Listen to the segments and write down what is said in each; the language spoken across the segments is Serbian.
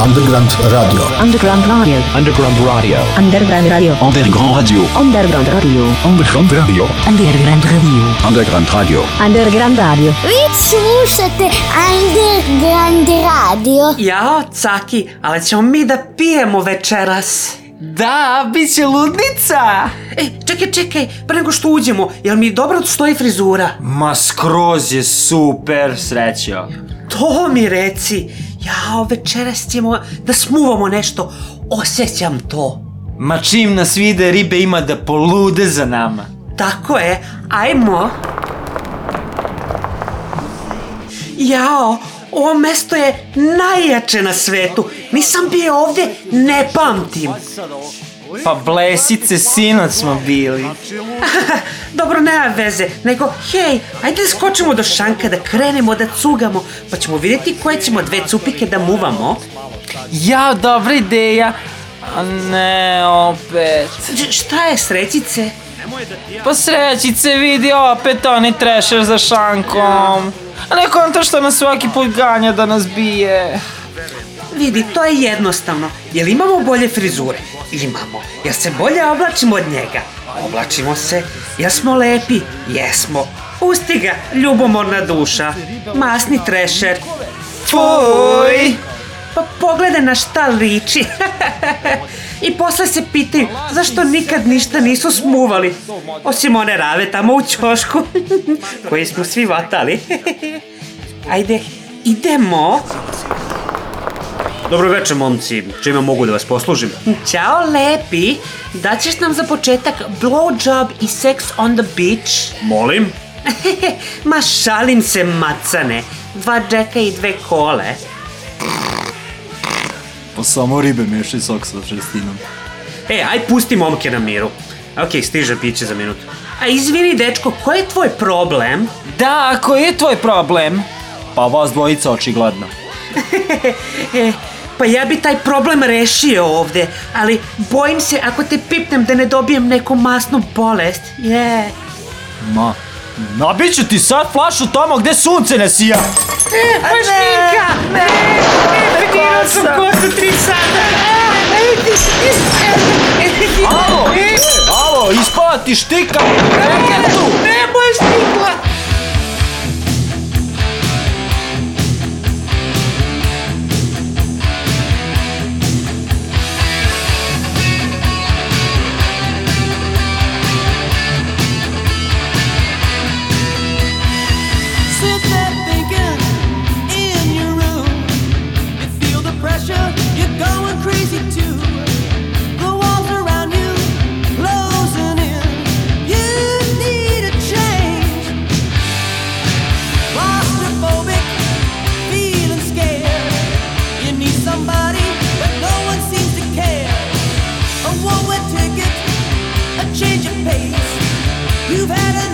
Underground Radio. Underground Radio. Underground Radio. Underground Radio. Underground Radio. Underground Radio. Underground Radio. Underground Radio. Underground Radio. Underground Radio. Vi slušate Underground Radio. Jao, Caki, ali ćemo mi da pijemo večeras. Da, bit će ludnica. E, čekaj, čekaj, pre nego što uđemo, jel mi dobro stoji frizura? Ma skroz je super, srećo. To mi reci. Jao, večeras ćemo da smuvamo nešto. Osjećam to. Ma čim nas vide, ribe ima da polude za nama. Tako je, ajmo. Jao, ovo mesto je najjače na svetu. Nisam bio ovde, ne pamtim. Pa blesice, sinoć smo bili. Dobro, nema veze, nego, hej, ajde da skočimo do šanka, da krenemo da cugamo, pa ćemo vidjeti koje ćemo dve cupike da muvamo. Ja, dobra ideja. A ne, opet. Č- šta je srećice? Pa srećice, vidi opet oni trešer za šankom. A ne konta što nas svaki put ganja da nas bije. Vidi, to je jednostavno. Jel imamo bolje frizure? Imamo. Jel se bolje oblačimo od njega? Oblačimo se. Jel smo lepi? Jesmo. Pusti ga, ljubomorna duša. Masni trešer. Fuj! Pa pogledaj na šta liči. I posle se pitaju zašto nikad ništa nisu smuvali. Osim one rave tamo u ćošku. Koji smo svi vatali. Ajde, idemo. Dobro večer, momci. Čime mogu da vas poslužim? Ćao, lepi. Daćeš nam za početak blowjob i sex on the beach? Molim? Ma šalim se, macane. Dva džeka i dve kole. Pa samo ribe mešaj sok sa žestinom. E, aj pusti momke na miru. Ok, stiže piće za minut. A izvini, dečko, koji je tvoj problem? Da, koji je tvoj problem? Pa vas dvojica očigledno. E, pa ja bi taj problem rešio ovde, ali bojim se ako te pipnem da ne dobijem neku masnu bolest. Je. Yeah. Ma, nabiću ti sad flašu tamo gde sunce ne sija. E, pa šminka! Ne, ne, petirao sam kosu tri sata. Alo, e, alo, ispala ti štika. Čekaj tu. Ne, moja štikla! You've had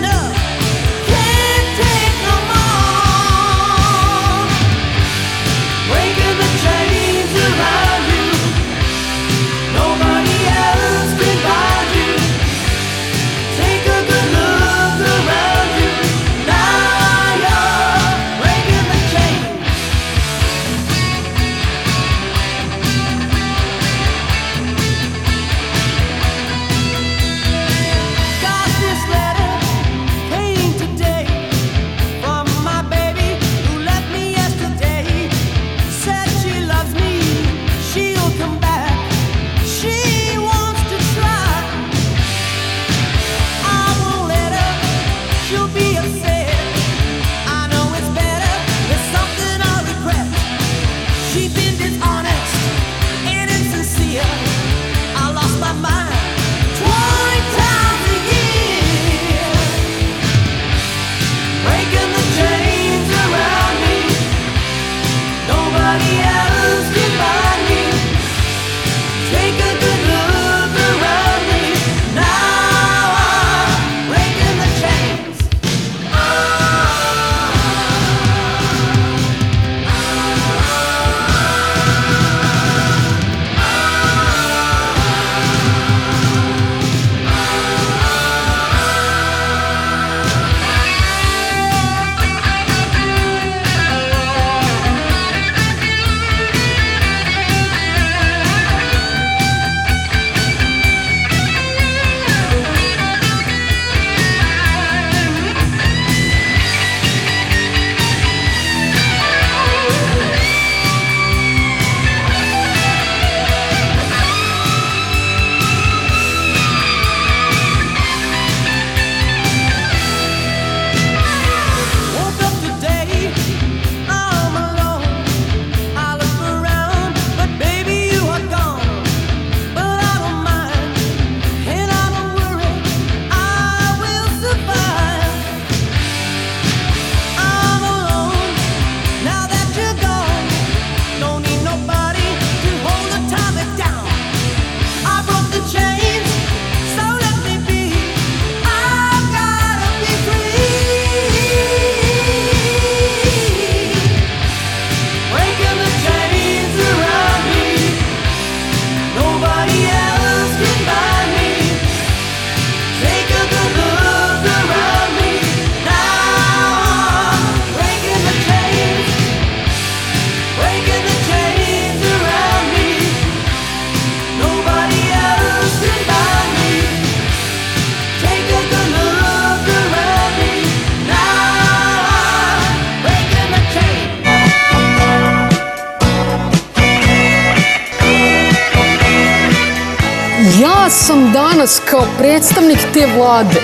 predstavnik te vlade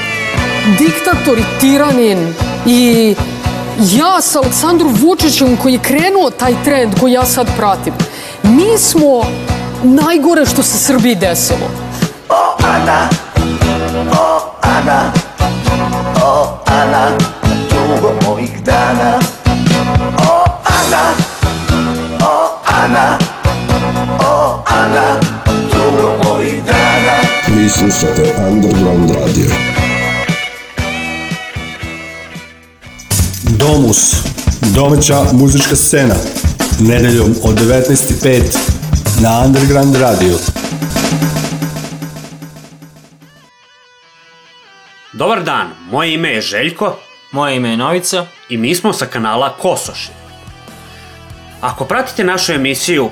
diktator i tiranin i ja sa Aleksandrom Vučićem koji je krenuo taj trend koji ja sad pratim, mi smo najgore što se Srbiji desilo. Vi slušate Underground Radio. Domus, domaća muzička scena, nedeljom od 19.05 na Underground Radio. Dobar dan, moje ime je Željko Moje ime je Novica. i mi smo sa kanala Kosoši. Ako pratite našu emisiju,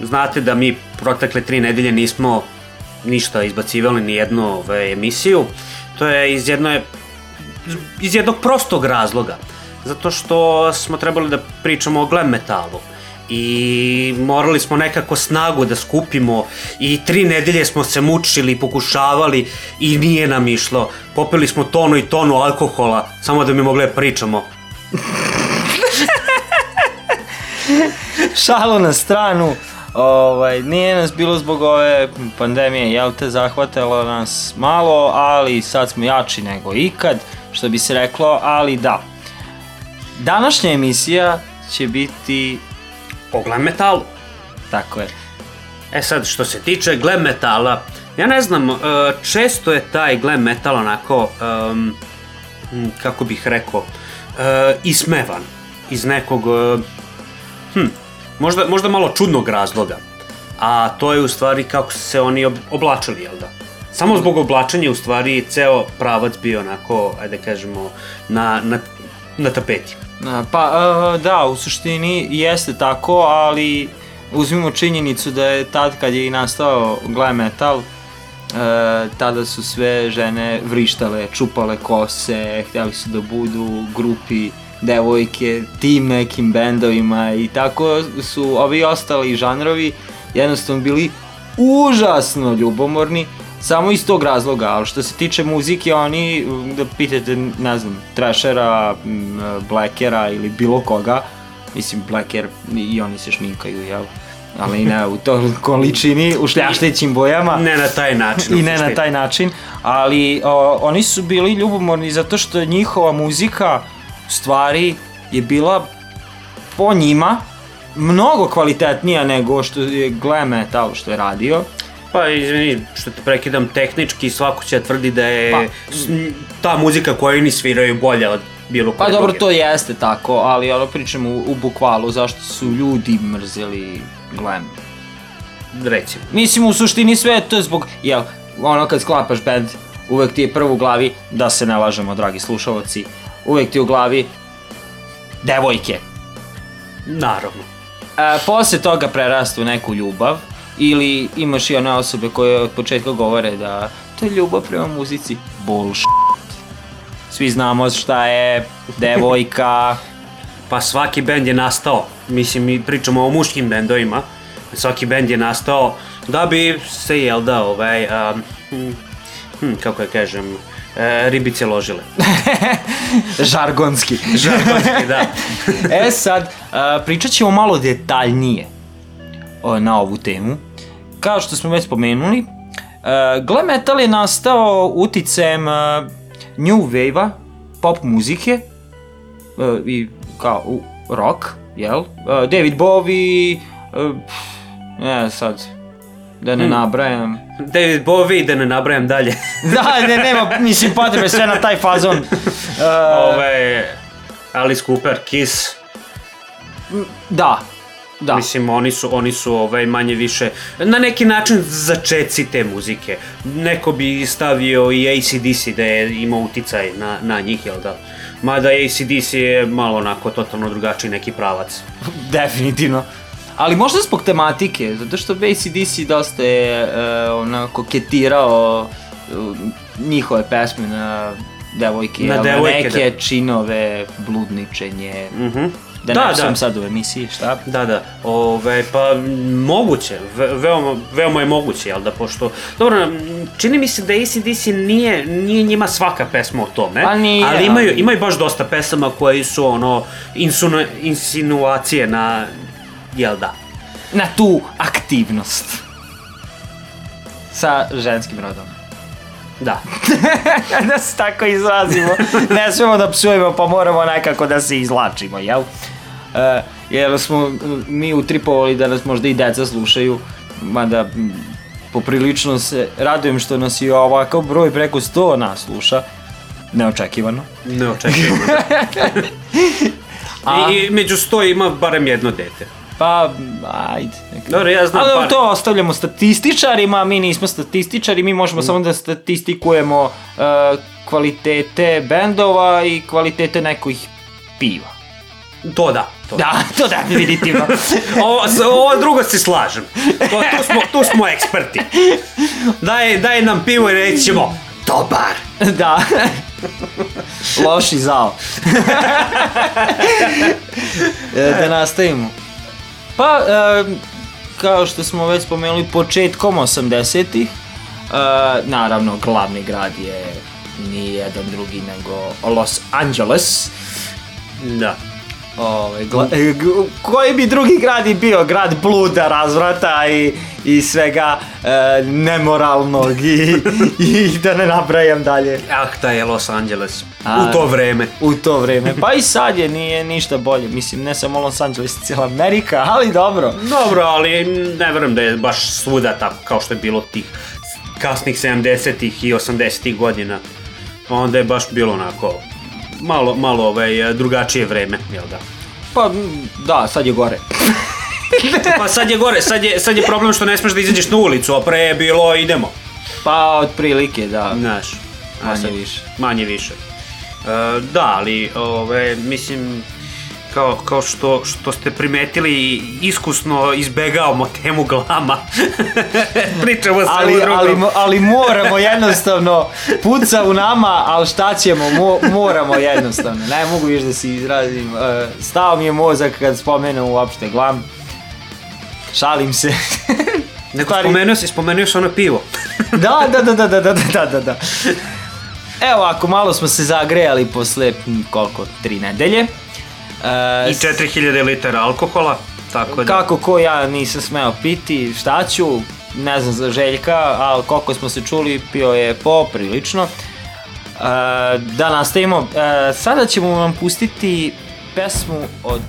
znate da mi protekle tri nedelje nismo ništa izbacivali, ni jednu ove, emisiju. To je iz jedne iz jednog prostog razloga. Zato što smo trebali da pričamo o glam metalu. I morali smo nekako snagu da skupimo i tri nedelje smo se mučili pokušavali i nije nam išlo. Popili smo tonu i tonu alkohola samo da bi mogli da pričamo. Šalu na stranu. Ovaj, nije nas bilo zbog ove pandemije, jel te, zahvatalo nas malo, ali sad smo jači nego ikad, što bi se reklo, ali da. Današnja emisija će biti, O glam metalu. tako je, E sad, što se tiče glam metala, ja ne znam, e, često je taj glam metal onako, em, m, kako bih rekao, e, ismevan iz nekog, e, hm, možda, možda malo čudnog razloga. A to je u stvari kako su se oni ob- oblačili, jel da? Samo zbog oblačenja u stvari ceo pravac bio onako, ajde kažemo, na, na, na tapeti. Pa, e, da, u suštini jeste tako, ali uzmimo činjenicu da je tad kad je i nastao glam metal, e, tada su sve žene vrištale, čupale kose, htjeli su da budu grupi devojke, tim nekim bendovima i tako su ovi ostali žanrovi jednostavno bili užasno ljubomorni samo iz tog razloga, ali što se tiče muzike, oni, da pitate, ne znam, Trashera, Blackera ili bilo koga, mislim, Blacker, i oni se šminkaju, jel? Ali ne u toj količini, u šljaštećim bojama. Ne na taj način. I ne na taj način, ali o, oni su bili ljubomorni zato što njihova muzika stvari je bila po njima mnogo kvalitetnija nego što je glam metal što je radio. Pa izvini što te prekidam tehnički, svako će tvrdi da je Pa. ta muzika koju oni sviraju bolja od bilo koje Pa dobro, druge. to jeste tako, ali ono pričamo u, u bukvalu zašto su ljudi mrzeli glam. Recimo. Mislim, u suštini sve to je zbog, jel, ono kad sklapaš band, uvek ti je prvo u glavi, da se ne lažemo, dragi slušalci, uvek ti u glavi devojke. Naravno. E, posle toga prerastu u neku ljubav, ili imaš i one osobe koje od početka govore da to je ljubav prema muzici. Bullshit. Svi znamo šta je devojka, Pa svaki bend je nastao, mislim mi pričamo o muškim bendovima, svaki bend je nastao da bi se jel da ovaj, um, hm, hm, kako je kažem, e, ribice ložile. žargonski. Žargonski, da. e sad, a, pričat ćemo malo detaljnije o, na ovu temu. Kao što smo već spomenuli, a, glam metal je nastao uticajem a, new wave-a, pop muzike a, i kao u, rock, jel? A, David Bowie, a, pff, ne sad, da ne nabrajam. David Bowie, da ne nabrajam dalje. da, ne, nema, mislim, potrebe sve na taj fazon. A, Ove, Alice Cooper, Kiss, da, da. Mislim, oni su, oni su ovaj, manje više, na neki način začeci te muzike. Neko bi stavio i ACDC da je imao uticaj na, na njih, jel da? Mada ACDC je malo onako totalno drugačiji neki pravac. Definitivno. Ali možda zbog tematike, zato što ACDC dosta je uh, onako ketirao uh, njihove pesme na devojke, Na devojke, neke da. činove, bludničenje. Mhm. Da, Da, ne da. sam sad u emisiji, šta? Da, da, ove, pa moguće, ve, veoma, veoma je moguće, jel da, pošto, dobro, čini mi se da ACDC nije, nije njima svaka pesma o tome, Pa nije, ali imaju, imaju baš dosta pesama koji su, ono, insunu, insinuacije na, jel da, Na tu aktivnost. Sa ženskim rodom. da. da se tako izrazimo. ne smemo da psujemo, pa moramo nekako da se izlačimo, jel? E, jer smo mi utripovali da nas možda i deca slušaju, mada poprilično se radujem što nas i ovakav broj preko 100 nas sluša. Neočekivano. Ne očekujem. A- I, I među sto ima barem jedno dete. Pa, ajde. neka. Dobro, ja znam Ali par- to ostavljamo statističarima, mi nismo statističari, mi možemo samo da statistikujemo e, kvalitete bendova i kvalitete nekih piva. To da. To. Da, to definitivno. Ovo, ovo drugo se slažem. To, tu, smo, tu smo eksperti. Daj, daj nam pivo i reći ćemo dobar. da. Loš i zao. E, da nastavimo. Pa, e, kao što smo već spomenuli, početkom 80-ih, e, naravno, glavni grad je ni jedan drugi nego Los Angeles. Da. Ove, gla, e, g- koji bi drugi grad i bio? Grad bluda, razvrata i, i svega e, nemoralnog i, i da ne nabrajam dalje. Ah, taj je Los Angeles. A, U to vreme. U to vreme. Pa i sad je nije ništa bolje. Mislim, ne samo Los Angeles, cijela Amerika, ali dobro. Dobro, ali ne verujem da je baš svuda tako kao što je bilo tih kasnih 70-ih i 80-ih godina. Onda je baš bilo onako malo, malo ovaj, drugačije vreme, jel da? Pa, da, sad je gore. Pa sad je gore, sad je, sad je problem što ne smeš da izađeš na ulicu, a pre je bilo idemo. Pa, otprilike, da. Znaš, a Manje sad- više. Manje više. E, da, ali, ove, mislim, kao, kao što, što ste primetili, iskusno izbegavamo temu glama. Pričamo sve ali, u drugom. Ali, ali moramo jednostavno, puca u nama, ali šta ćemo, mo, moramo jednostavno. Ne mogu više da se izrazim. E, stao mi je mozak kad spomenem uopšte glam. Šalim se. Neko Stari... spomenuo si, spomenuo ono pivo. Da, da, da, da, da, da, da, da, da. Evo, ako malo smo se zagrejali posle koliko, tri nedelje. E, I 4000 litara alkohola, tako da... Kako ko ja nisam smeo piti, šta ću, ne znam za Željka, ali koliko smo se čuli, pio je poprilično. E, da nastavimo, e, sada ćemo vam pustiti pesmu od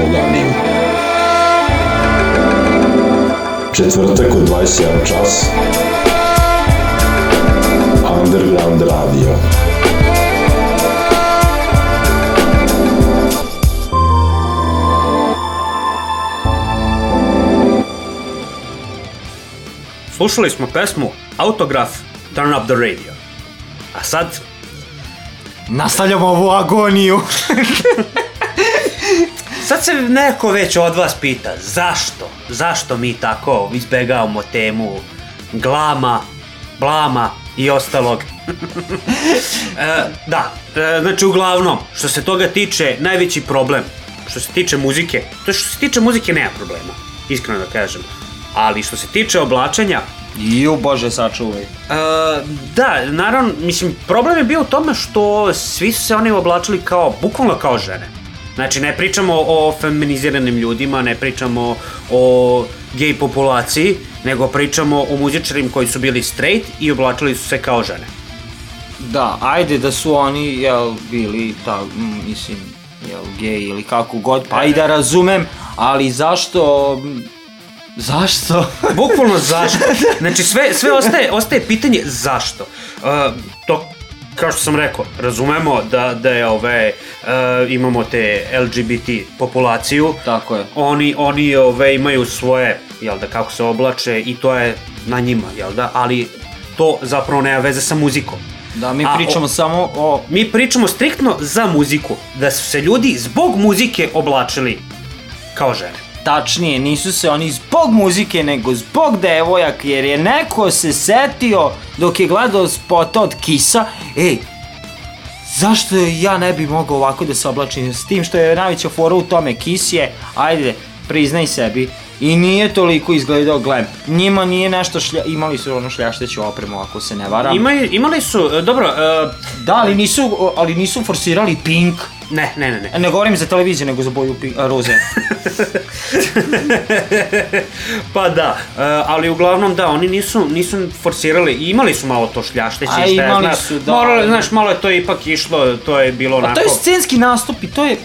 etnopoganiju. Četvrtak od 21 čas. Underground Radio. Slušali smo pesmu Autograf Turn Up The Radio. A sad, Nastavljamo ovu agoniju. sad se neko već od vas pita zašto? Zašto mi tako izbegavamo temu glama, blama i ostalog? e, da, e, znači uglavnom, što se toga tiče, najveći problem, što se tiče muzike, to što se tiče muzike nema problema, iskreno da kažem. Ali što se tiče oblačenja, Ju, bože, sačuvaj. E, da, naravno, mislim, problem je bio u tome što svi su se oni oblačili kao, bukvalno kao žene. Znači, ne pričamo o feminiziranim ljudima, ne pričamo o gej populaciji, nego pričamo o muzičarima koji su bili straight i oblačili su se kao žene. Da, ajde da su oni, jel, bili, ta, mm, mislim, jel, gej ili kako god, pa i da razumem, ali zašto, mm, zašto? Bukvalno zašto? Znači, sve, sve ostaje, ostaje pitanje zašto. Uh, to, kao što sam rekao, razumemo da, da je ove, uh, imamo te LGBT populaciju. Tako je. Oni, oni ove, imaju svoje, jel da, kako se oblače i to je na njima, jel da, ali to zapravo nema veze sa muzikom. Da, mi A, pričamo o- samo o... Mi pričamo striktno za muziku, da su se ljudi zbog muzike oblačili kao žene. Tačnije, nisu se oni zbog muzike, nego zbog devojaka, jer je neko se setio dok je gledao spota od Kisa, ej, zašto ja ne bi mogao ovako da se oblačim s tim što je najveća fora u tome, Kis je, ajde, priznaj sebi, i nije toliko izgledao glam. Njima nije nešto šlja... Imali su ono šljašteću opremu, ako se ne varam. Imaju, imali su, e, dobro, e, Da, ali nisu, ali nisu forsirali Pink. Ne, ne, ne, ne. Ne govorim za televiziju, nego za boju a, roze. pa da, e, ali uglavnom da, oni nisu, nisu forsirali, imali su malo to šljašteće A, i šta ja imali znam. su, da. Moralo, znaš, malo je to ipak išlo, to je bilo A onako... to je scenski nastup i to je,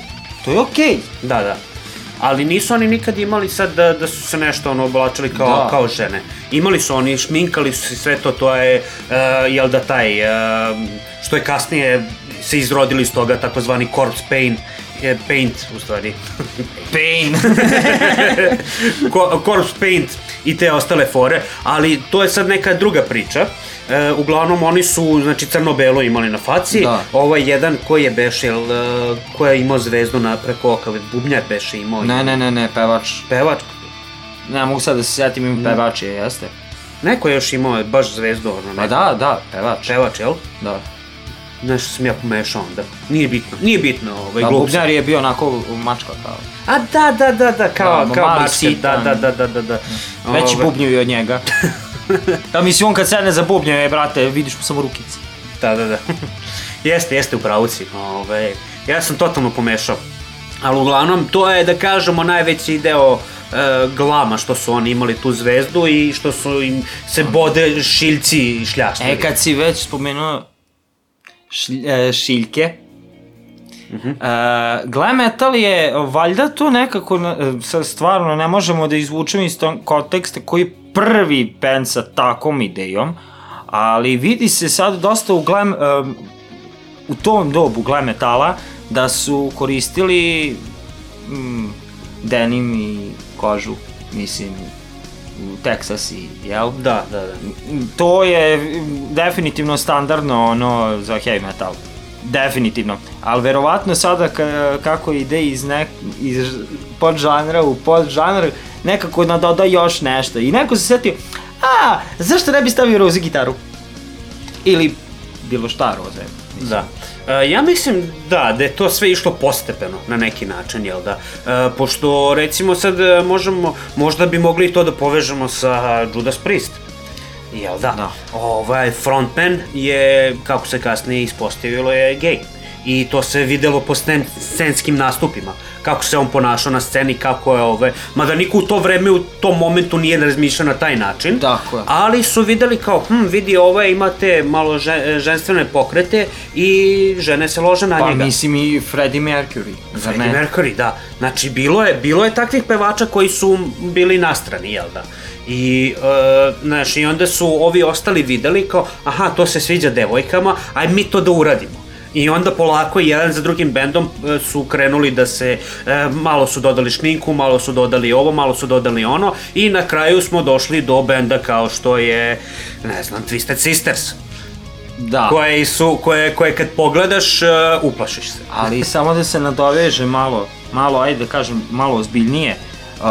to je okej. Da, da. Ali nisu oni nikad imali sad da, da su se nešto ono oblačili kao, Da. kao žene. Imali su oni, šminkali su se sve to, to je, uh, jel da taj, uh, što je kasnije se izrodili iz toga takozvani corpse paint, je paint u stvari. Pain. Ko- corpse paint i te ostale fore, ali to je sad neka druga priča. E, uglavnom oni su znači crno-belo imali na faci. Da. Ovaj jedan koji je beše, jel, e, ko je imao zvezdu na preko oka, bubnjar beše imao. ne, ne, ne, ne, pevač. Pevač, Ne mogu sad da se setim im pevač je, jeste? neko je još imao baš zvezdu, ono, Pa da, da, pevač. Pevač, jel? Da. Nešto sam ja pomešao onda. Nije bitno, nije bitno, ovaj, Pa glup je bio onako mačka kao. A da, da, da, da, kao, Da, kao mali mačka, da, sitan. da, da, da, da, da. Veći Ovaj, bubnjevi od njega. Da mislim, on kad sedne za bubnjeve, brate, vidiš mu samo rukice. Da, da, da. jeste, jeste u pravu si. Ove, ja sam totalno pomešao. Ali uglavnom, to je, da kažemo, najveći deo e, glama što su oni imali tu zvezdu i što su im se bode šiljci i šljaštili. E, kad si već spomenuo e, šiljke, Mhm. Uh glam metal je valjda to nekako e, sad stvarno ne možemo da izvučemo iz tog konteksta koji prvi band sa takvom idejom ali vidi se sad dosta u glam em, u tom dobu glam metala da su koristili mm, denim i kožu mislim Texas i jel Da, da, da. to je definitivno standardno ono za heavy metal. Definitivno. Ali verovatno sada ka, kako ide iz, nek, iz podžanra u podžanr, nekako nadoda još nešto. I neko se setio, a, zašto ne bi stavio roze gitaru? Ili bilo šta roze. Da. E, ja mislim da, da je to sve išlo postepeno na neki način, jel da? E, pošto recimo sad e, možemo, možda bi mogli to da povežemo sa Judas Priest. Jel da? Da. Ovaj frontman je, kako se kasnije ispostavilo, je gej. I to se videlo po scen, scenskim nastupima kako se on ponašao na sceni, kako je ove, mada niko u to vreme u tom momentu nije razmišljao na taj način, Tako je. ali su videli kao, hm, vidi ove imate malo žen, ženstvene pokrete i žene se lože na Pa njega. mislim i Freddie Mercury, Freddie ne? Mercury, da. Znači, bilo je, bilo je takvih pevača koji su bili nastrani, jel da? I, e, znaš, i onda su ovi ostali videli kao, aha, to se sviđa devojkama, aj mi to da uradimo. I onda polako jedan za drugim bendom e, su krenuli da se, e, malo su dodali šminku, malo su dodali ovo, malo su dodali ono i na kraju smo došli do benda kao što je, ne znam, Twisted Sisters. Da. Koje su, koje, koje kad pogledaš, e, uplašiš se. Ali samo da se nadoveže malo, malo, ajde da kažem, malo ozbiljnije. Uh,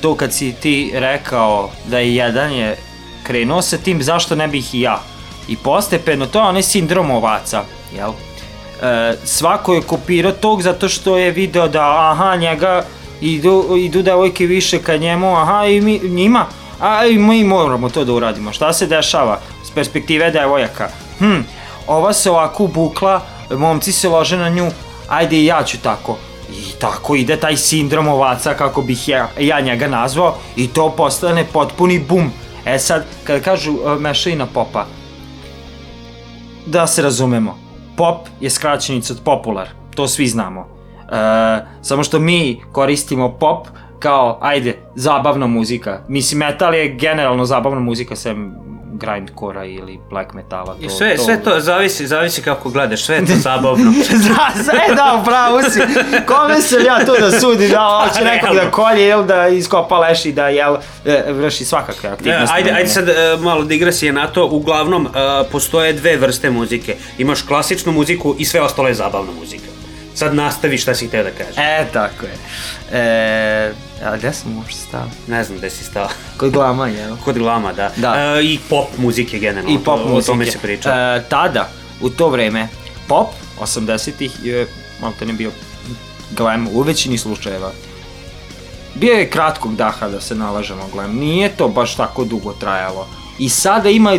to kad si ti rekao da je jedan je krenuo sa tim, zašto ne bih i ja? I postepeno, to je onaj sindrom ovaca, jel? E, svako je kopirao tog zato što je video da, aha, njega idu, idu devojke više ka njemu, aha, i mi, njima, a i mi moramo to da uradimo. Šta se dešava s perspektive devojaka? Hm, ova se ovako bukla, momci se lože na nju, ajde i ja ću tako. I tako ide taj sindrom ovaca, kako bih ja, ja njega nazvao, i to postane potpuni bum. E sad, kada kažu e, mešavina popa, da se razumemo, pop je skraćenica od popular, to svi znamo. E, samo što mi koristimo pop kao, ajde, zabavna muzika. Mislim, metal je generalno zabavna muzika, sem grindkora ili black metala. I sve, sve to zavisi, zavisi kako gledaš, sve je to zabavno. Zna, sve da, upravo si. Kome sam ja tu da sudi, da hoće nekog da kolje ili da iskopa leš i da jel, e, vrši svakakve E, aktivnosti. ajde, ajde sad e, malo digresije na to. Uglavnom, e, postoje dve vrste muzike. Imaš klasičnu muziku i sve ostalo je zabavna muzika. Sad nastavi šta si hteo da kažeš. E, tako je. E, a gde sam uopšte stao? Ne znam gde si stao. Kod glama, jel? Kod glama, da. Da. E, I pop muzike generalno. I pop to- muzike. O tome se priča. E, tada, u to vreme, pop 80-ih je malo te ne bio glam u većini slučajeva. Bio je kratkog daha da se nalažemo glam, nije to baš tako dugo trajalo. I sada ima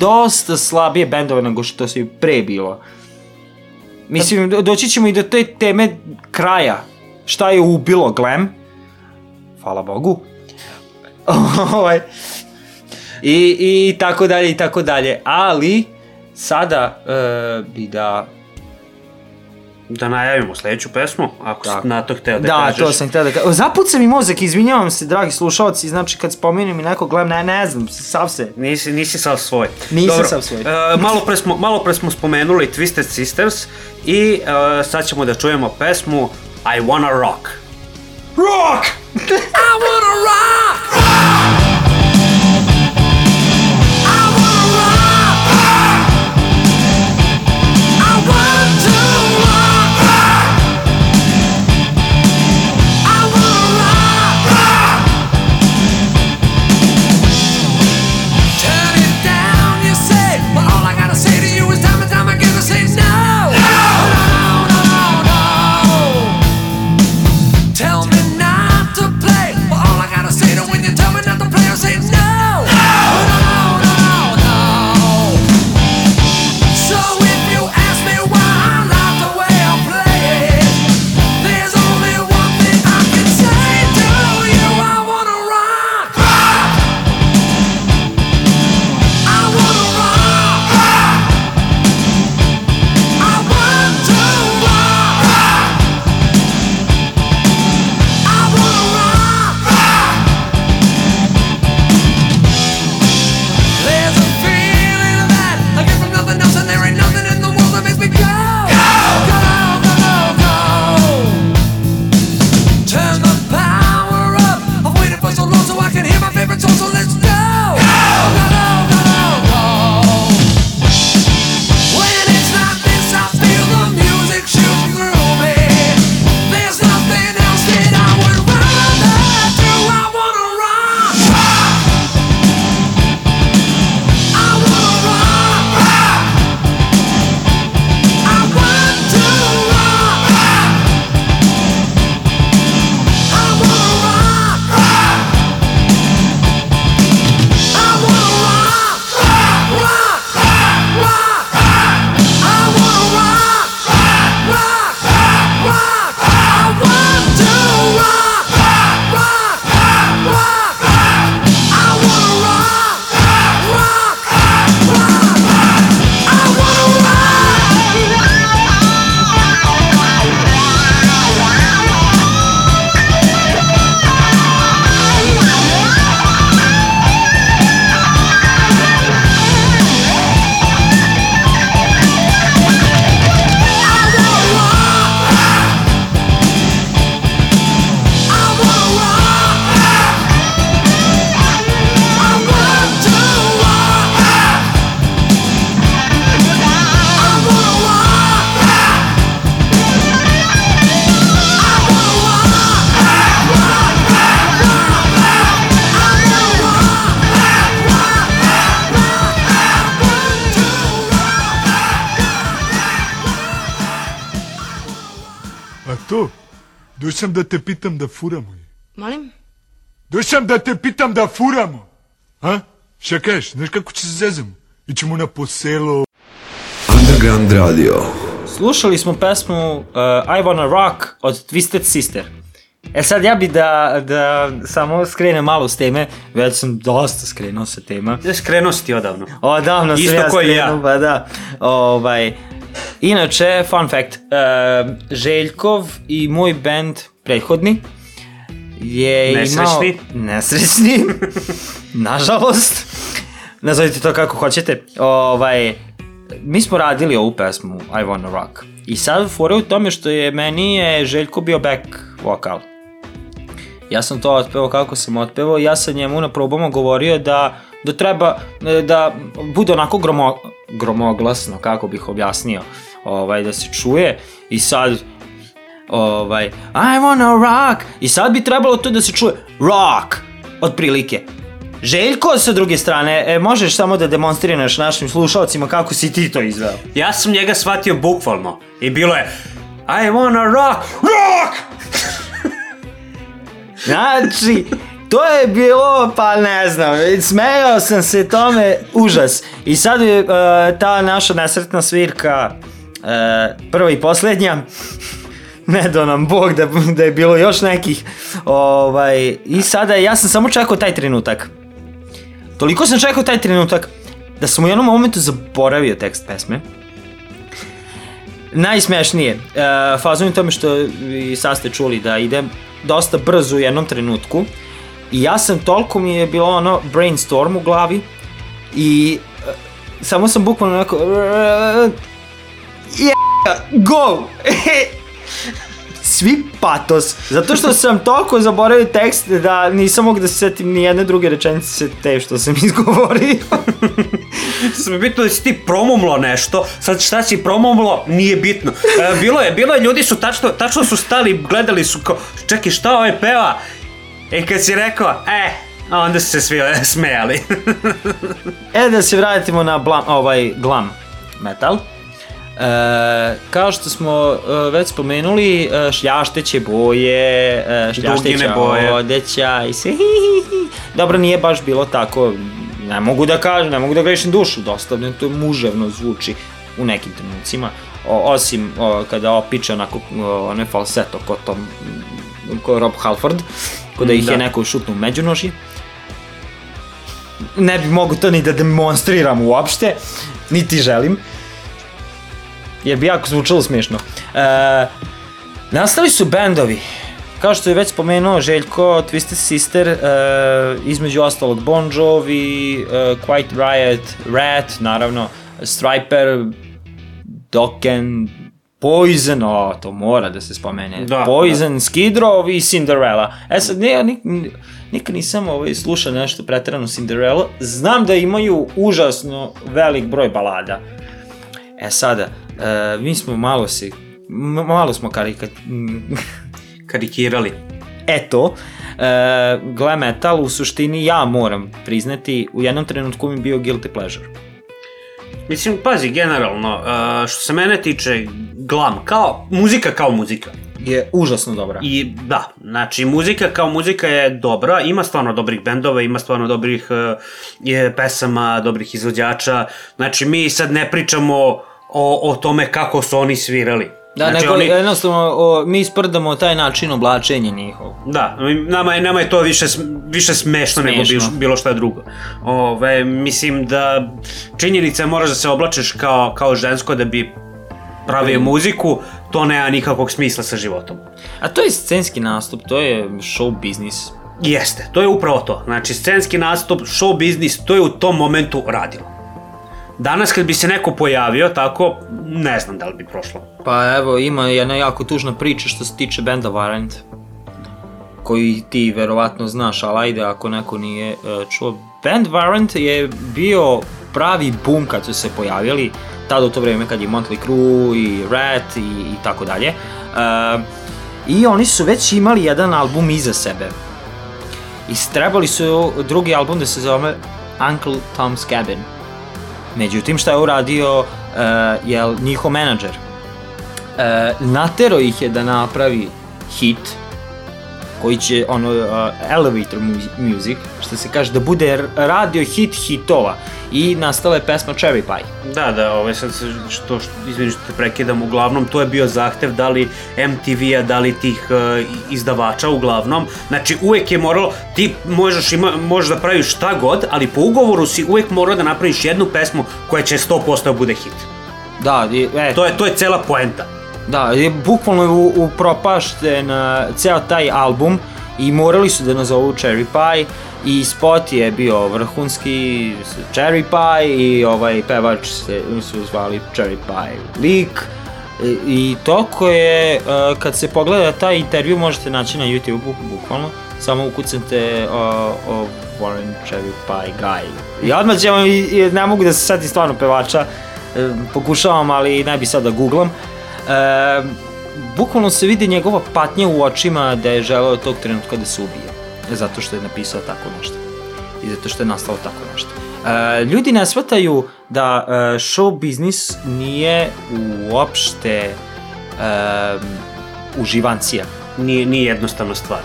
dosta slabije bendove nego što se pre bilo. Mislim, do- doći ćemo i do te teme kraja. Šta je ubilo glam? Hvala Bogu. Ovaj, I, I tako dalje i tako dalje. Ali, sada e, bi da... Da najavimo sledeću pesmu, ako Tako. si na to hteo da, Da, kažeš. to sam htio da kažem. Zapuca mi mozak, izvinjavam se, dragi slušalci, znači kad spomenem i nekog gledam, ne, ne znam, sav se. Nisi, nisi sav svoj. Nisam Dobro, sav svoj. e, malo, pre smo, malo pre smo spomenuli Twisted Sisters i e, sad ćemo da čujemo pesmu I Wanna Rock. Rock! I wanna rock! Došam da te pitam da furamo. Molim? Došam da te pitam da furamo. A? Šta kažeš? Znaš kako će se zezamo? Ićemo na poselo. Underground Radio. Slušali smo pesmu uh, I Wanna Rock od Twisted Sister. E sad ja bi da, da samo skrenem malo s teme, već sam dosta skrenuo sa tema. Ja skrenuo si ti odavno. Odavno sam Isto ja i ja. skrenuo, pa da. Ovaj, inače, fun fact, uh, Željkov i moj band prethodni je Nesrećni. imao... Nesrećni. Nažalost. Nazovite to kako hoćete. Ovaj, mi smo radili ovu pesmu I Wanna Rock. I sad fora u tome što je meni je Željko bio back vokal. Ja sam to otpevao kako sam otpevao, ja sam njemu na probama govorio da, da treba da bude onako gromo, gromoglasno, kako bih objasnio, ovaj, da se čuje i sad ovaj, I wanna rock i sad bi trebalo to da se čuje rock, otprilike. Željko sa druge strane, e, možeš samo da demonstriraš našim slušalcima kako si ti to izveo. Ja sam njega shvatio bukvalno. I bilo je I wanna rock, rock! Znači, to je bilo, pa ne znam, smejao sam se tome, užas. I sad je uh, ta naša nesretna svirka, prva i posljednja, ne do nam Bog da, da je bilo još nekih, ovaj, i sada ja sam samo čekao taj trenutak. Toliko sam čekao taj trenutak, da sam u jednom momentu zaboravio tekst pesme. Najsmešnije, uh, fazon je tome što i sad ste čuli da idem dosta brzo u jednom trenutku i ja sam toliko mi je bilo ono brainstorm u glavi i uh, samo sam bukvalno onako yeah, go svi patos zato što sam toliko zaboravio tekst da nisam mogu da se setim ni jedne druge rečenice te što sam izgovorio Samo je bitno da si ti promumlo nešto, sad šta si promumlo, nije bitno. E, bilo je, bilo je, ljudi su tačno, tačno su stali, gledali su kao, čekaj šta ovaj peva? I kad si rekao, e, a onda su se svi e, smejali. E da se vratimo na blam, ovaj glam metal. E, kao što smo e, već spomenuli, e, šljašteće boje, e, šljašteća Dugine boje. odeća i se Dobro, nije baš bilo tako, ne mogu da kažem, ne mogu da grešim dušu, dosta to muževno zvuči u nekim trenucima, o, osim o, kada opiče onako o, onaj falseto ko Tom, ko Rob Halford, kada ih Da. je neko šutnu u međunožje ne bi mogu to ni da demonstriram uopšte, niti želim. Jer bi jako zvučalo smiješno. E, nastali su bendovi. Kao što je već spomenuo Željko, Twisted Sister, e, između ostalog Bon Jovi, e, Quiet Riot, Rat, naravno, Striper, Dokken, Poison, o, to mora da se spomene. Da, Poison, Skid Row i Cinderella. E sad, ne, nik, nikad nisam ovaj, slušao nešto pretrano Cinderella. Znam da imaju užasno velik broj balada. E sada, e, mi smo malo se, malo smo karika, Karikirali. eto, e, glam metal u suštini ja moram priznati, u jednom trenutku mi bio guilty pleasure. Mislim, pazi, generalno, uh, što se mene tiče, glam, kao, muzika kao muzika. Je užasno dobra. I da, znači muzika kao muzika je dobra, ima stvarno dobrih bendova, ima stvarno dobrih uh, je, pesama, dobrih izvođača. Znači mi sad ne pričamo o, o tome kako su oni svirali. Da, znači, neko, oni, jednostavno, o, mi sprdamo taj način oblačenja njihov. Da, nama je, nama je to više, više smešno, nego bilo, Smešno. bilo šta drugo. Ove, mislim da činjenica je moraš da se oblačeš kao, kao žensko da bi pravio muziku, to nema nikakvog smisla sa životom. A to je scenski nastup, to je show biznis. Jeste, to je upravo to. Znači, scenski nastup, show biznis, to je u tom momentu radilo. Danas kad bi se neko pojavio tako, ne znam da li bi prošlo. Pa evo, ima jedna jako tužna priča što se tiče benda Warrant. Koji ti verovatno znaš, ali ajde ako neko nije e, čuo. Band Warrant je bio pravi boom kad su se pojavili, tada u to vrijeme kad je Motley Crue i Rat i, i tako dalje. E, I oni su već imali jedan album iza sebe. I trebali su drugi album da se zove Uncle Tom's Cabin. Međutim, šta je uradio uh, je njihov menadžer? Uh, natero ih je da napravi hit koji će ono uh, elevator mu- music što se kaže da bude radio hit hitova i nastala je pesma Cherry Pie Da, da, ovaj sad se, što, što izvini što te prekidam, uglavnom to je bio zahtev da li MTV-a, da li tih uh, izdavača uglavnom. Znači uvek je moralo, ti možeš, ima, možeš da praviš šta god, ali po ugovoru si uvek morao da napraviš jednu pesmu koja će 100% da bude hit. da, i, e, To je, to je cela poenta. Da, je bukvalno upropašten ceo taj album i morali su da nazovu Cherry Pie i spot je bio vrhunski Cherry Pie i ovaj pevač se, su zvali Cherry Pie lik I, i toko je, uh, kad se pogleda taj intervju možete naći na YouTube-u, bukvalno, samo ukucate uh, uh, Warren Cherry Pie Guy. I odmah ćemo, ne mogu da se setim stvarno pevača, e, pokušavam, ali ne bi sad da googlam. E, bukvalno se vidi njegova patnja u očima da je želeo tog trenutka da se ubije. Zato što je napisao tako nešto. I zato što je nastalo tako nešto. E, ljudi ne shvataju da e, show biznis nije uopšte e, uživancija. Nije, nije jednostavna stvar.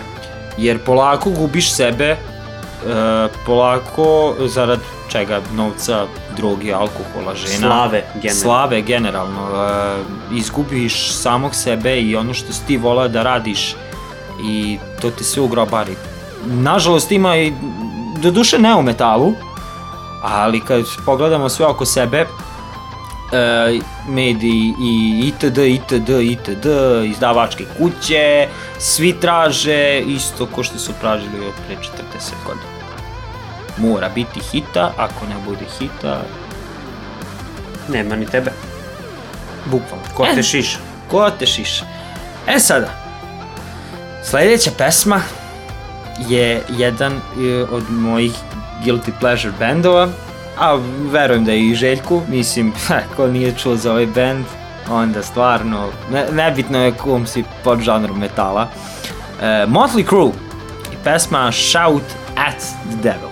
Jer polako gubiš sebe, polako zarad čega novca, drogi, alkohola, žena. Slave, generalno. Slave, generalno. E, izgubiš samog sebe i ono što si ti volao da radiš i to te sve ugrobari. Nažalost ima i, do duše ne u metalu, ali kad pogledamo sve oko sebe, e, mediji i itd, itd, itd, izdavačke kuće, svi traže isto ko što su tražili od pre 40 godina. Mora biti hita, ako ne bude hita, Nema ni tebe. bukvalno. Ko E, te šiša? Ko te šiša? E sada, sledeća pesma je jedan e, od mojih guilty pleasure bendova, a verujem da je i Željku, mislim, ko nije čuo za ovaj bend, onda stvarno, ne, nebitno je kom si pod žanrom metala. E, Motley Crue i pesma Shout at the Devil.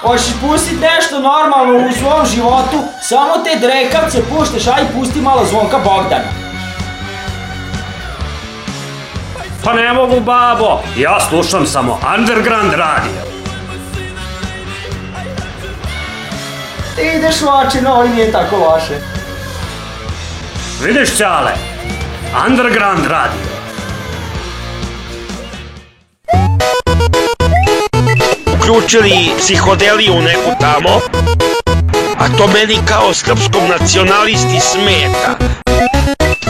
Hoćeš pustit nešto normalno u svom životu, samo te drekavce puštaš, aj pusti malo zvonka Bogdana. Pa ne mogu, babo. Ja slušam samo Underground radio. Ti ideš vači, no, ali nije tako loše. Vidiš, Ćale? Underground radio. Uključili psihodeliju neku tamo, a to meni kao srpskom nacionalisti smeta.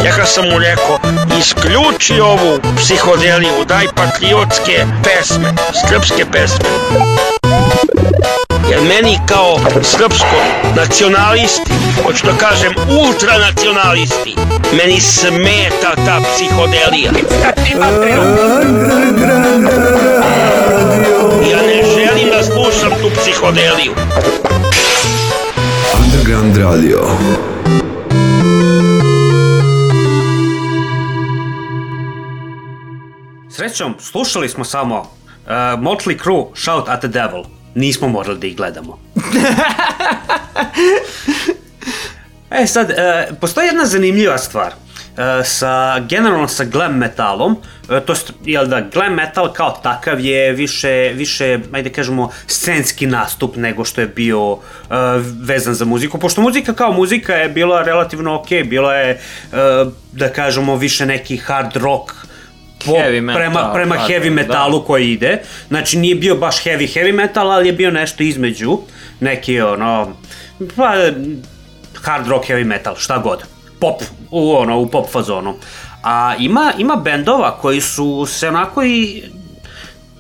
Ja kad sam mu rekao, isključi ovu psihodeliju, daj patriotske pesme, srpske pesme. Jer meni kao srpskom nacionalisti, hoću da kažem ultranacionalisti, meni smeta ta psihodelija. Ja da slušam tu psihodeliju. Underground Radio. Srećom, slušali smo samo uh, Motley Crue Shout at the Devil. Nismo morali da ih gledamo. e sad, uh, postoji jedna zanimljiva stvar. Uh, sa, generalno sa glam metalom, uh, to jest, jel da, glam metal kao takav je više, više, ajde kažemo, scenski nastup nego što je bio uh, vezan za muziku, pošto muzika kao muzika je bila relativno ok, bila je, uh, da kažemo, više neki hard rock, po, Heavy metal, prema, prema hard heavy rock, metalu da. koji ide. Znači nije bio baš heavy heavy metal, ali je bio nešto između. Neki ono, pa, hard rock heavy metal, šta god. Pop, u ono, u pop fazonu. A ima, ima bendova koji su se onako i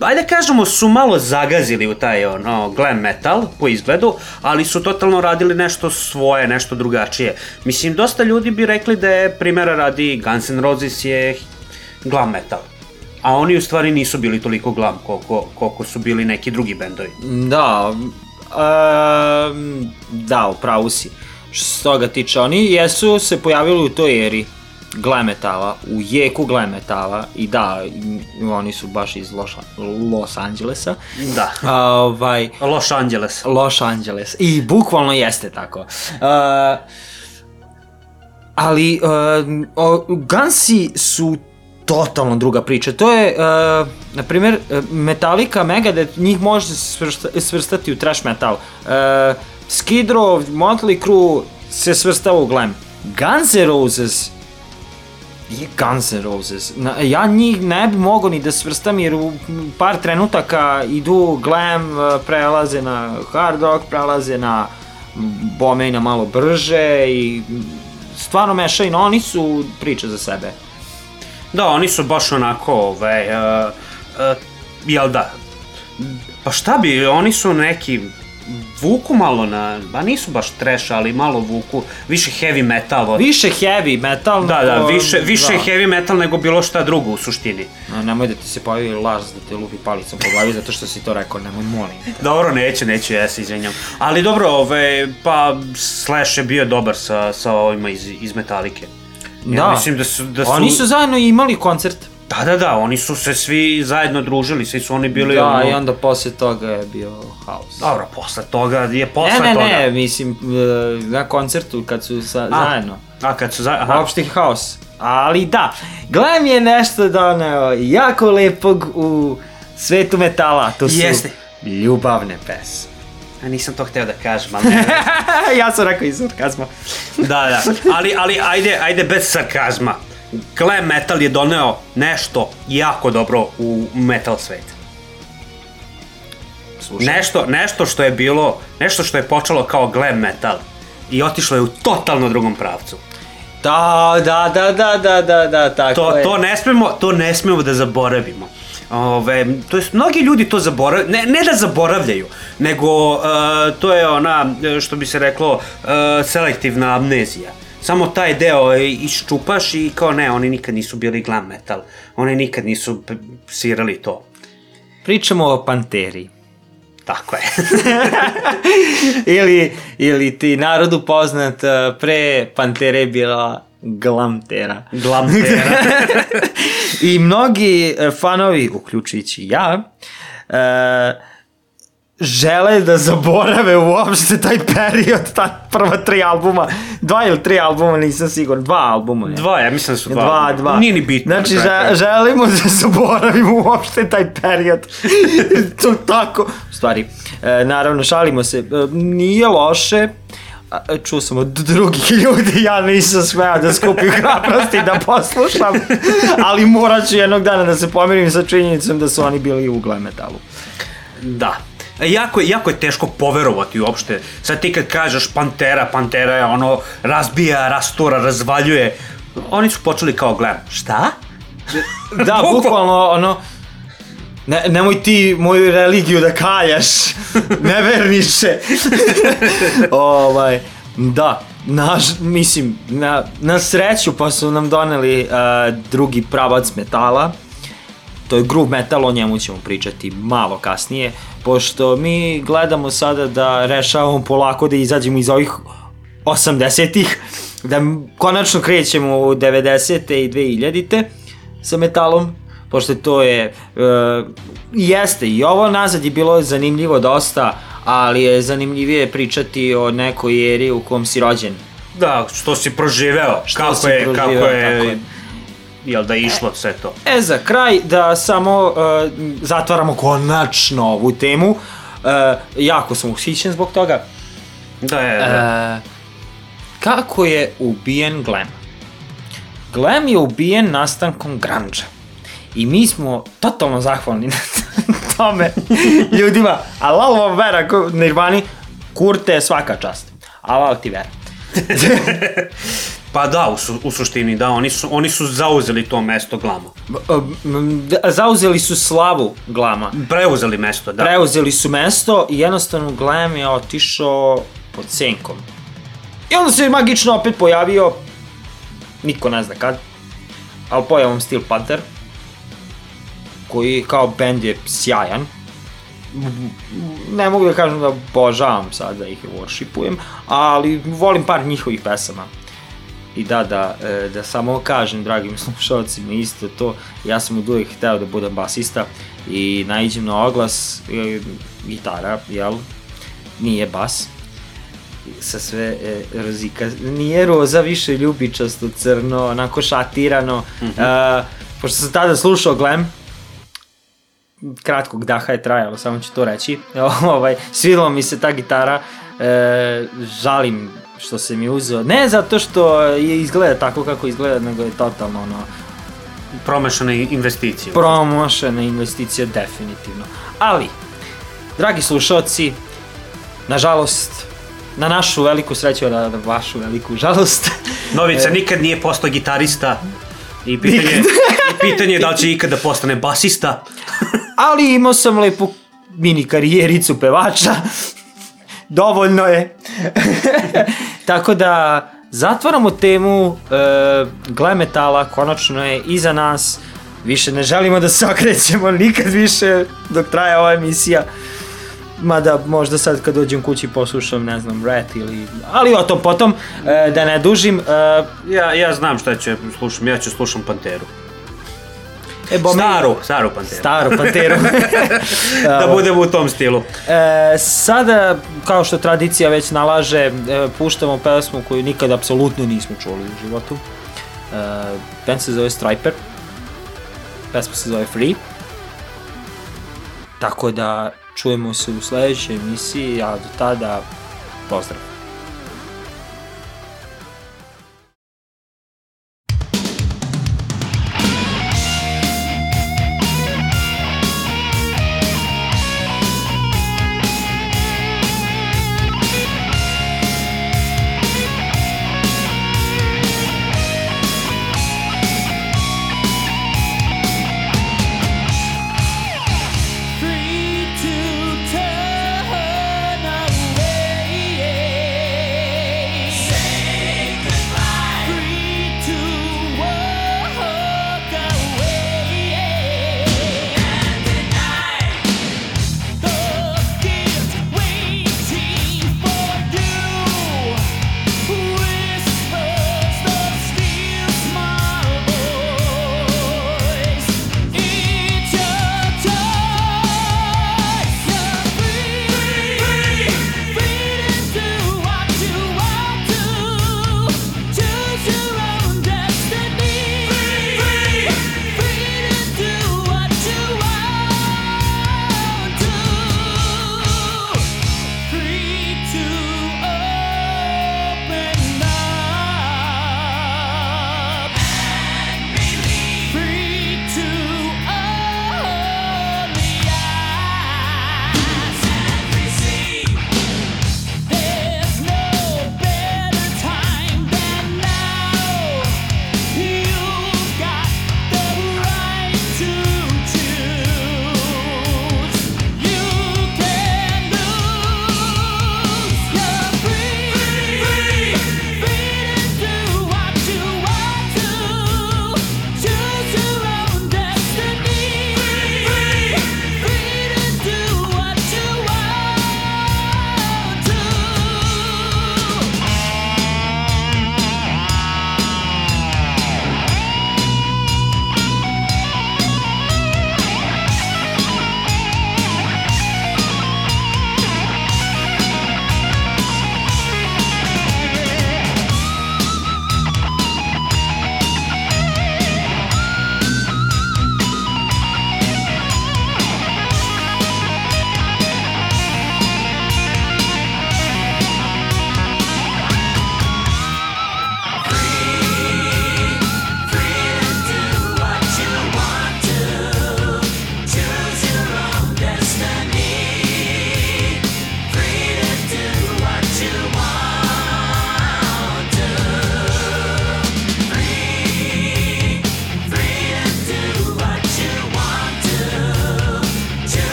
ajde kažemo su malo zagazili u taj ono glam metal po izgledu, ali su totalno radili nešto svoje, nešto drugačije. Mislim, dosta ljudi bi rekli da je primjera radi Guns N' Roses je glam metal. A oni u stvari nisu bili toliko glam koliko, koliko su bili neki drugi bendovi. Da, um, da, upravo si. Što se toga tiče, oni jesu se pojavili u toj eri glam metala, u jeku glam metala i da, oni su baš iz Los, Los Angelesa. Da. A, ovaj, Los Angeles. Los Angeles. I bukvalno jeste tako. Uh, ali uh, Gansi su totalno druga priča. To je, uh, na primjer, uh, Metallica, Megadeth, njih može svrsta, svrstati u trash metal. Uh, Skid Row, Motley Crue se svrstava u glam. Guns N' Roses je Guns N' Roses. Ja njih ne bi mogao ni da svrstam jer u par trenutaka idu glam, uh, prelaze na hard rock, prelaze na bome i na malo brže i stvarno mešaju, no oni su priče za sebe. Da, oni su baš onako, ove, uh, uh, jel da, pa šta bi, oni su neki, vuku malo na, ba nisu baš trash, ali malo vuku, više heavy metal. Od... Više heavy metal. Da, da, više, više da. heavy metal nego bilo šta drugo u suštini. A, nemoj da ti se pojavi Lars da te lupi palicom po glavi zato što si to rekao, nemoj molim. te. Dobro, neću, neću, ja se izvinjam. Ali dobro, ove, pa Slash je bio dobar sa, sa ovima iz, iz Metalike. Ja Da. mislim da su, da su... Oni su zajedno imali koncert. Da, da, da, oni su se svi zajedno družili, svi su oni bili... da, ono- i onda posle toga je bio haos. Dobro, posle toga je posle ne, ne, toga. ne, mislim, e, na koncertu kad su sa, A, zajedno. A kad su zajedno, aha. Opšti haos. Ali da, Glam je nešto doneo jako lepog u svetu metala. To su Jeste. ljubavne pesme. A nisam to hteo da kažem, ali ne. ja sam rekao iz sarkazma. da, da, ali, ali ajde, ajde bez sarkazma. Glam metal je doneo nešto jako dobro u metal svet. Nešto, nešto što je bilo, nešto što je počelo kao glam metal i otišlo je u totalno drugom pravcu. Da, da, da, da, da, da, da, tako To, je. to ne smemo, to ne smemo da zaboravimo. Ove, to jest, mnogi ljudi to zaboravljaju, ne, ne da zaboravljaju, nego uh, to je ona, e, što bi se reklo, uh, selektivna amnezija. Samo taj deo e, iščupaš i kao ne, oni nikad nisu bili glam metal. Oni nikad nisu svirali to. Pričamo o Panteri. Tako je. ili, ili ti narodu poznat uh, pre Pantere bila Glamtera. Glamtera. I mnogi uh, fanovi, uključujući ja, uh, žele da zaborave uopšte taj period, ta prva tri albuma, dva ili tri albuma, nisam siguran, dva albuma. Je. Dva, ja mislim da su dva. Dva, dva. Nije ni bitno. Znači, na kraju že, želimo da zaboravimo uopšte taj period. to tako. U stvari, e, naravno, šalimo se. E, nije loše, e, čuo sam od drugih ljudi, ja nisam smeo da skupim hrabrosti da poslušam, ali morat ću jednog dana da se pomirim sa činjenicom da su oni bili u glam metalu. Da. E, Jako jako je teško poverovati uopšte. Sad ti kad kažeš Pantera, Pantera je ono razbija, rastura, razvaljuje. Oni su počeli kao glam. Šta? Da, bukvalno, ono, ne, nemoj ti moju religiju da kaljaš, neverniče. ovaj, da, naš, mislim, na, na sreću pa su nam doneli uh, drugi pravac metala, to je groove metal, o njemu ćemo pričati malo kasnije, pošto mi gledamo sada da rešavamo polako da izađemo iz ovih 80-ih, da konačno krećemo u 90. i 2000-te sa metalom, pošto to je, e, jeste i ovo nazad je bilo zanimljivo dosta, ali je zanimljivije pričati o nekoj eri u kom si rođen. Da, što si proživeo. Što kako si je, proživeo, kako je, tako je. Jel da je išlo sve to. E, za kraj da samo uh, zatvaramo konačno ovu temu. Uh, jako sam ushićen zbog toga. Da je, da. Uh, kako je ubijen Glam? Glam je ubijen nastankom grunge I mi smo totalno zahvalni na tome ljudima. A lal vam vera, Nirvani, kurte svaka čast. A lal ti vera. Pa da, u, su, u suštini, da, oni su, oni su zauzeli to mesto glama. Zauzeli su slavu Glama. Preuzeli mesto, da. Preuzeli su mesto i jednostavno Glam je otišao pod senkom. I onda se magično opet pojavio, niko ne zna kad, ali pojavom Steel Panther, koji kao band je sjajan. Ne mogu da kažem da obožavam sad da ih worshipujem, ali volim par njihovih pesama. I da, da, e, da samo kažem dragim slušalcima isto to, ja sam od uvijek hteo da budem basista i naiđem na oglas, e, gitara, jel, nije bas, sa sve e, rozika, nije roza više ljubičasto, crno, onako šatirano, mm -hmm. e, pošto sam tada slušao Glam, kratkog daha je trajalo, samo ću to reći. ovaj, svidela mi se ta gitara, e, žalim što se mi uzeo. Ne zato što je izgleda tako kako izgleda, nego je totalno ono, Promešane investicije. promašena investicija definitivno. Ali, dragi slušalci, nažalost, na našu veliku sreću, na vašu veliku žalost, Novica E. nikad nije postao gitarista i pitanje, i pitanje je da li će ikada postane basista. ali imao sam lepu mini karijericu pevača, dovoljno je. Tako da, zatvaramo temu e, glam metala, konačno je iza nas, više ne želimo da se okrećemo nikad više dok traje ova emisija. Mada možda sad kad dođem kući poslušam, ne znam, Rat ili... Ali o tom potom, e, da ne dužim. E, Ja, ja znam šta ću slušam, ja ću slušam Panteru. E, bome- Staru, staru Panteru. Staru Panteru. da budemo u tom stilu. E, sada, kao što tradicija već nalaže, e, puštamo pesmu koju nikad apsolutno nismo čuli u životu. E, band se zove Striper. Pesma se zove Free. Tako da čujemo se u sledećoj emisiji, a do tada pozdrav.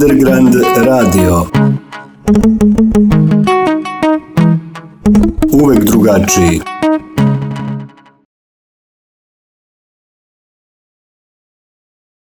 Underground Radio. Uvek drugačiji.